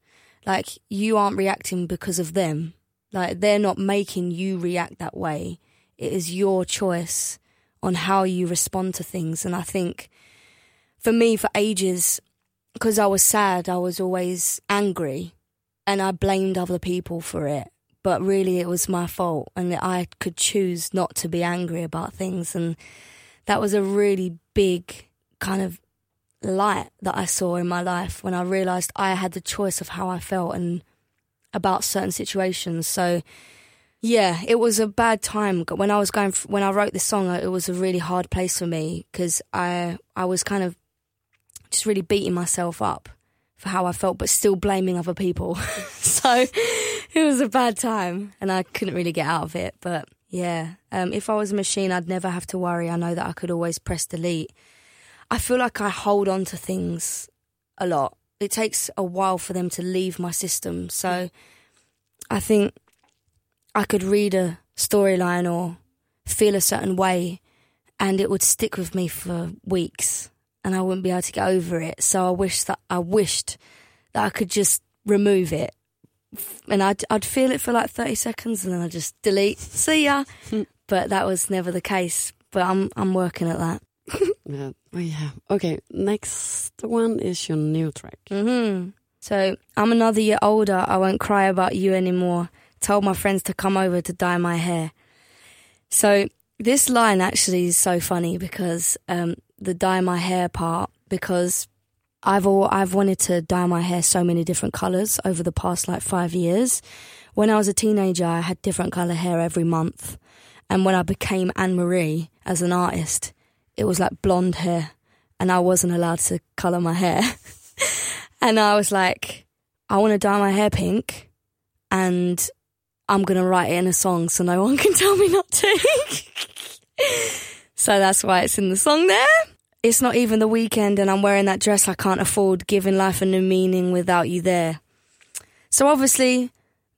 S2: like you aren't reacting because of them. Like they're not making you react that way. It is your choice on how you respond to things. And I think for me, for ages, because I was sad, I was always angry and I blamed other people for it. But really, it was my fault, and I could choose not to be angry about things. And that was a really big kind of light that I saw in my life when I realized I had the choice of how I felt and about certain situations. So, yeah, it was a bad time when I was going when I wrote this song. Uh, it was a really hard place for me because I I was kind of just really beating myself up for how I felt, but still blaming other people. so it was a bad time, and I couldn't really get out of it. But yeah, um, if I was a machine, I'd never have to worry. I know that I could always press delete I feel like I hold on to things a lot. It takes a while for them to leave my system. So I think I could read a storyline or feel a certain way and it would stick with me for weeks and I wouldn't be able to get over it. So I wish that I wished that I could just remove it. And I'd, I'd feel it for like 30 seconds and then I'd just delete, see ya. but that was never the case. But I'm, I'm working at that.
S1: yeah. Oh, yeah. Okay. Next one is your new track.
S2: Mm-hmm. So I'm another year older. I won't cry about you anymore. Told my friends to come over to dye my hair. So this line actually is so funny because um, the dye my hair part because I've all, I've wanted to dye my hair so many different colors over the past like five years. When I was a teenager, I had different color hair every month, and when I became Anne Marie as an artist, it was like blonde hair and I wasn't allowed to color my hair. and I was like, I want to dye my hair pink and I'm to write it in a song so no one can tell me not to. so that's why it's in the song there. It's not even the weekend and I'm wearing that dress I can't afford, giving life a new meaning without you there. So obviously,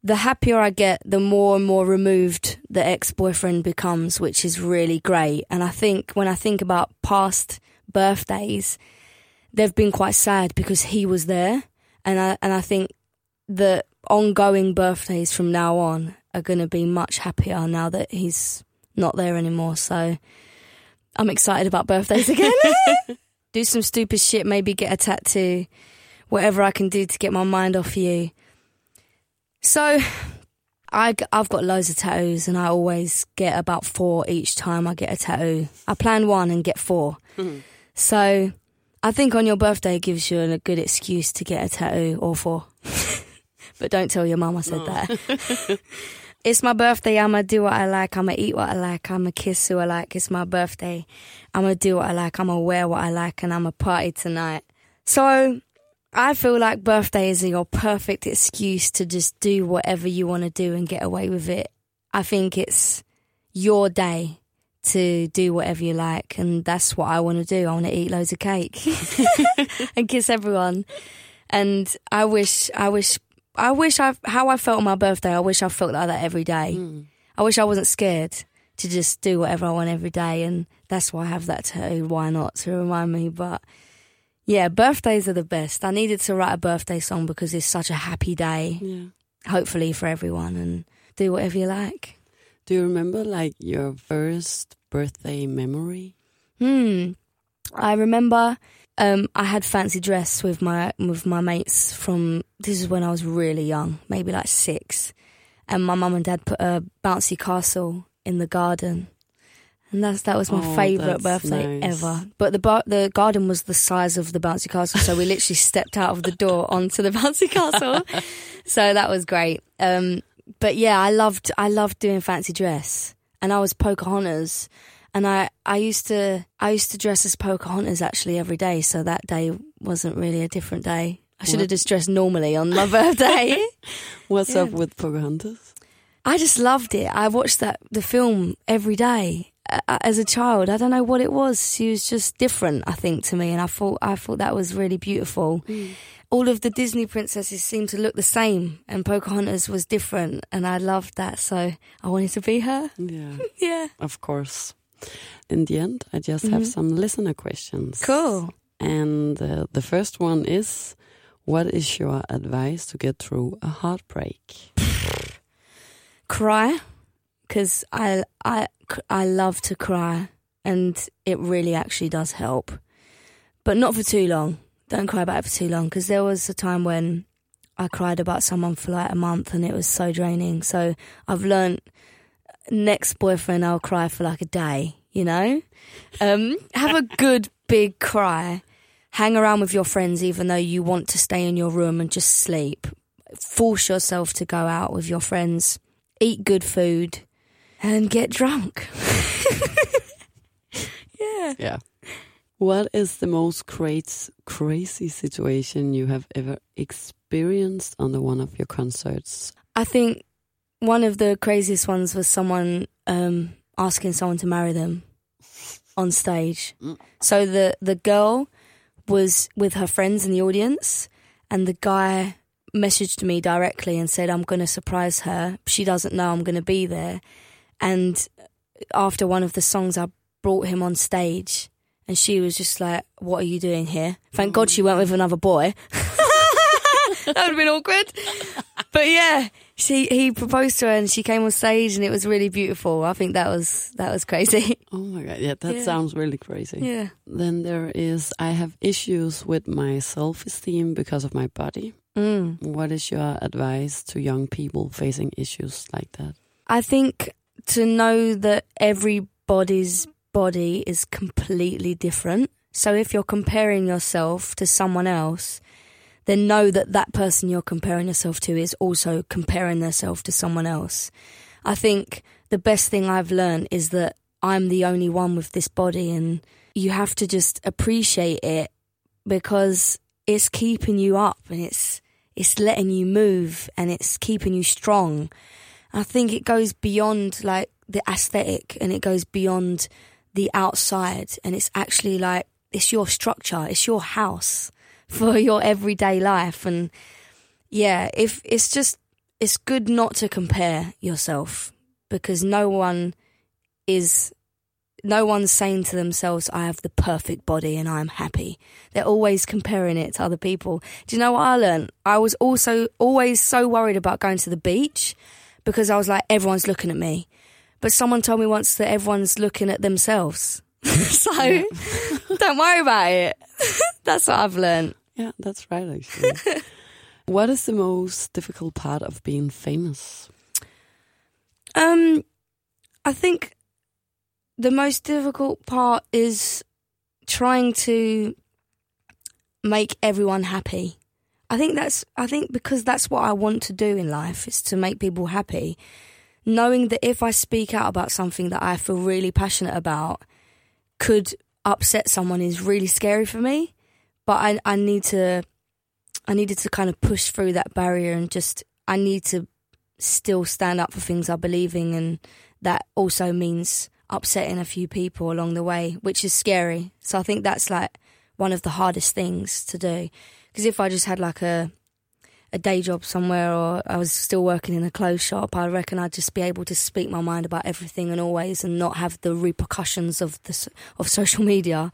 S2: the happier I get, the more and more removed the ex boyfriend becomes, which is really great. And I think when I think about past birthdays, they've been quite sad because he was there. And I, and I think the ongoing birthdays from now on are going to be much happier now that he's not there anymore. So I'm excited about birthdays again. do some stupid shit, maybe get a tattoo, whatever I can do to get my mind off you. So I, I've got loads of tattoos and I always get about four each time I get a tattoo. I plan one and get 4
S1: Mm-hmm.
S2: So I think on your birthday it gives you a good excuse to get a tattoo or four. but don't tell your mum I said that. It's my birthday. I'm going to do what I like. I'm going to eat what I like. I'm going to kiss who I like. It's my birthday. I'm going to do what I like. I'm going to wear what I like and I'm going to party tonight. So I feel like birthdays are your perfect excuse to just do whatever you want to do and get away with it. I think it's your day to do whatever you like, and that's what I want to do. I want to eat loads of cake and kiss everyone. And I wish, I wish, I wish I how I felt on my birthday. I wish I felt like that every day.
S1: Mm.
S2: I wish I wasn't scared to just do whatever I want every day, and that's why I have that tattoo. Why not to remind me? But yeah, birthdays are the best. I needed to write a birthday song because it's such a happy day,
S1: Yeah.
S2: hopefully for everyone, and do whatever you like.
S1: Do you remember like your first birthday memory?
S2: Hmm. I remember um, I had fancy dress with my with my mates from this is when I was really young, maybe like six, and my mum and dad put a bouncy castle in the garden, and that's that was my
S1: Oh,
S2: favourite birthday
S1: nice.
S2: ever. But the bar- the garden was the size of the bouncy castle, so we literally stepped out of the door onto the bouncy castle. so that was great. Um, but yeah, I loved I loved doing fancy dress, and I was Pocahontas, and I I used to I used to dress as Pocahontas actually every day. So that day wasn't really a different day. I should have just dressed normally on my birthday.
S1: What's
S2: Yeah.
S1: up with Pocahontas?
S2: I just loved it. I watched that the film every day uh, as a child. I don't know what it was. She was just different, I think, to me, and I thought I thought that was really beautiful. All of the Disney princesses seemed to look the same, and Pocahontas was different, and I loved that. So I wanted to be her.
S1: Yeah,
S2: Yeah,
S1: of course. In the end, I just have
S2: Mhm.
S1: some listener questions.
S2: cool.
S1: And uh, the first one is What is your advice to get through a heartbreak?
S2: Cry, because I I I love to cry, and it really actually does help, but not for too long. Don't cry about it for too long, because there was a time when I cried about someone for like a month, and it was so draining. So I've learned next boyfriend I'll cry for like a day. You know, um, have a good big cry. Hang around with your friends, even though you want to stay in your room and just sleep. Force yourself to go out with your friends eat good food, and get drunk. yeah.
S1: Yeah. What is the most crazy, crazy situation you have ever experienced on the one of your concerts?
S2: I think one of the craziest ones was someone um, asking someone to marry them on stage.
S1: Mm.
S2: So the the girl was with her friends in the audience, and the guy messaged me directly and said, "I'm going to surprise her. She doesn't know I'm going to be there." And after one of the songs, I brought him on stage, and she was just like, "What are you doing here?" Thank God she went with another boy. that would have been awkward. But yeah, she he proposed to her and she came on stage and it was really beautiful. I think that was that was crazy.
S1: Oh my god, yeah, that
S2: Yeah.
S1: sounds really crazy.
S2: yeah.
S1: Then there is I have issues with my self esteem because of my body.
S2: Mm.
S1: What is your advice to young people facing issues like that?
S2: I think to know that everybody's body is completely different. So if you're comparing yourself to someone else, then know that that person you're comparing yourself to is also comparing themselves to someone else. I think the best thing I've learned is that I'm the only one with this body and you have to just appreciate it because it's keeping you up and it's it's letting you move and it's keeping you strong. I think it goes beyond like the aesthetic and it goes beyond the outside and it's actually like it's your structure, it's your house for your everyday life and yeah, if it's just it's good not to compare yourself because no one is no one's saying to themselves I have the perfect body and I'm happy. They're always comparing it to other people. Do you know what I learned? I was also always so worried about going to the beach because I was like, everyone's looking at me. But someone told me once that everyone's looking at themselves. so don't worry about it. That's what I've learned.
S1: Yeah, that's right actually. what is the most difficult part of being famous?
S2: Um, I think the most difficult part is trying to make everyone happy. I think that's I think because that's what I want to do in life is to make people happy. Knowing that if I speak out about something that I feel really passionate about could upset someone is really scary for me. But I I need to I needed to kind of push through that barrier and just I need to still stand up for things I believe in and that also means upsetting a few people along the way, which is scary. So I think that's like one of the hardest things to do. Because if I just had like a a day job somewhere or I was still working in a clothes shop, I reckon I'd just be able to speak my mind about everything and always and not have the repercussions of the of social media.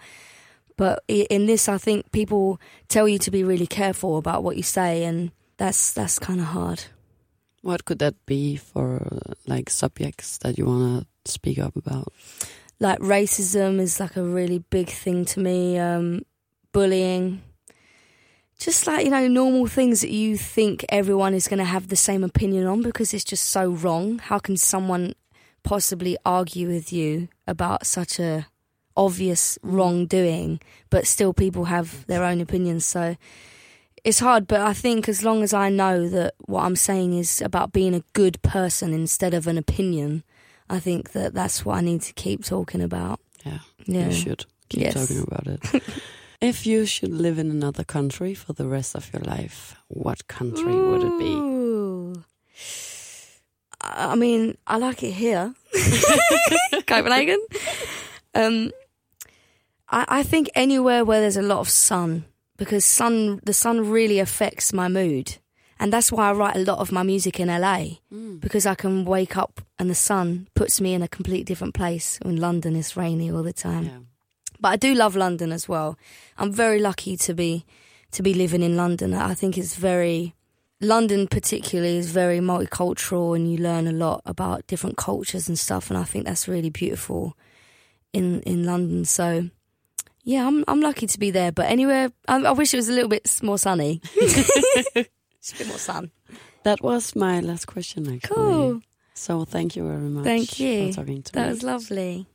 S2: But in this, I think people tell you to be really careful about what you say, and that's that's kind of hard.
S1: What could that be for like subjects that you want to speak up about?
S2: Like racism is like a really big thing to me. Um, bullying, just like you know normal things that you think everyone is going to have the same opinion on because it's just so wrong. How can someone possibly argue with you about such a obvious wrongdoing, but still people have their own opinions? So it's hard, but I think as long as I know that what I'm saying is about being a good person instead of an opinion, I think that that's what I need to keep talking about.
S1: Yeah, yeah. you should keep yes. talking about it. if you should live in another country for the rest of your life, what country Ooh. would it be?
S2: I mean, I like it here, Copenhagen. Um, I, I think anywhere where there's a lot of sun because sun the sun really affects my mood. And that's why I write a lot of my music in LA mm. because I can wake up and the sun puts me in a completely different place. In London, it's rainy all the time. Yeah. But I do love London as well. I'm very lucky to be to be living in London. I think it's very London particularly is very multicultural and you learn a lot about different cultures and stuff and I think that's really beautiful in in London. So yeah, I'm I'm lucky to be there. But anywhere, I, I wish it was a little bit more sunny. Just a bit more sun.
S1: That was my last question, actually. Cool. So thank you very much.
S2: Thank you.
S1: For talking to
S2: that
S1: me.
S2: was lovely.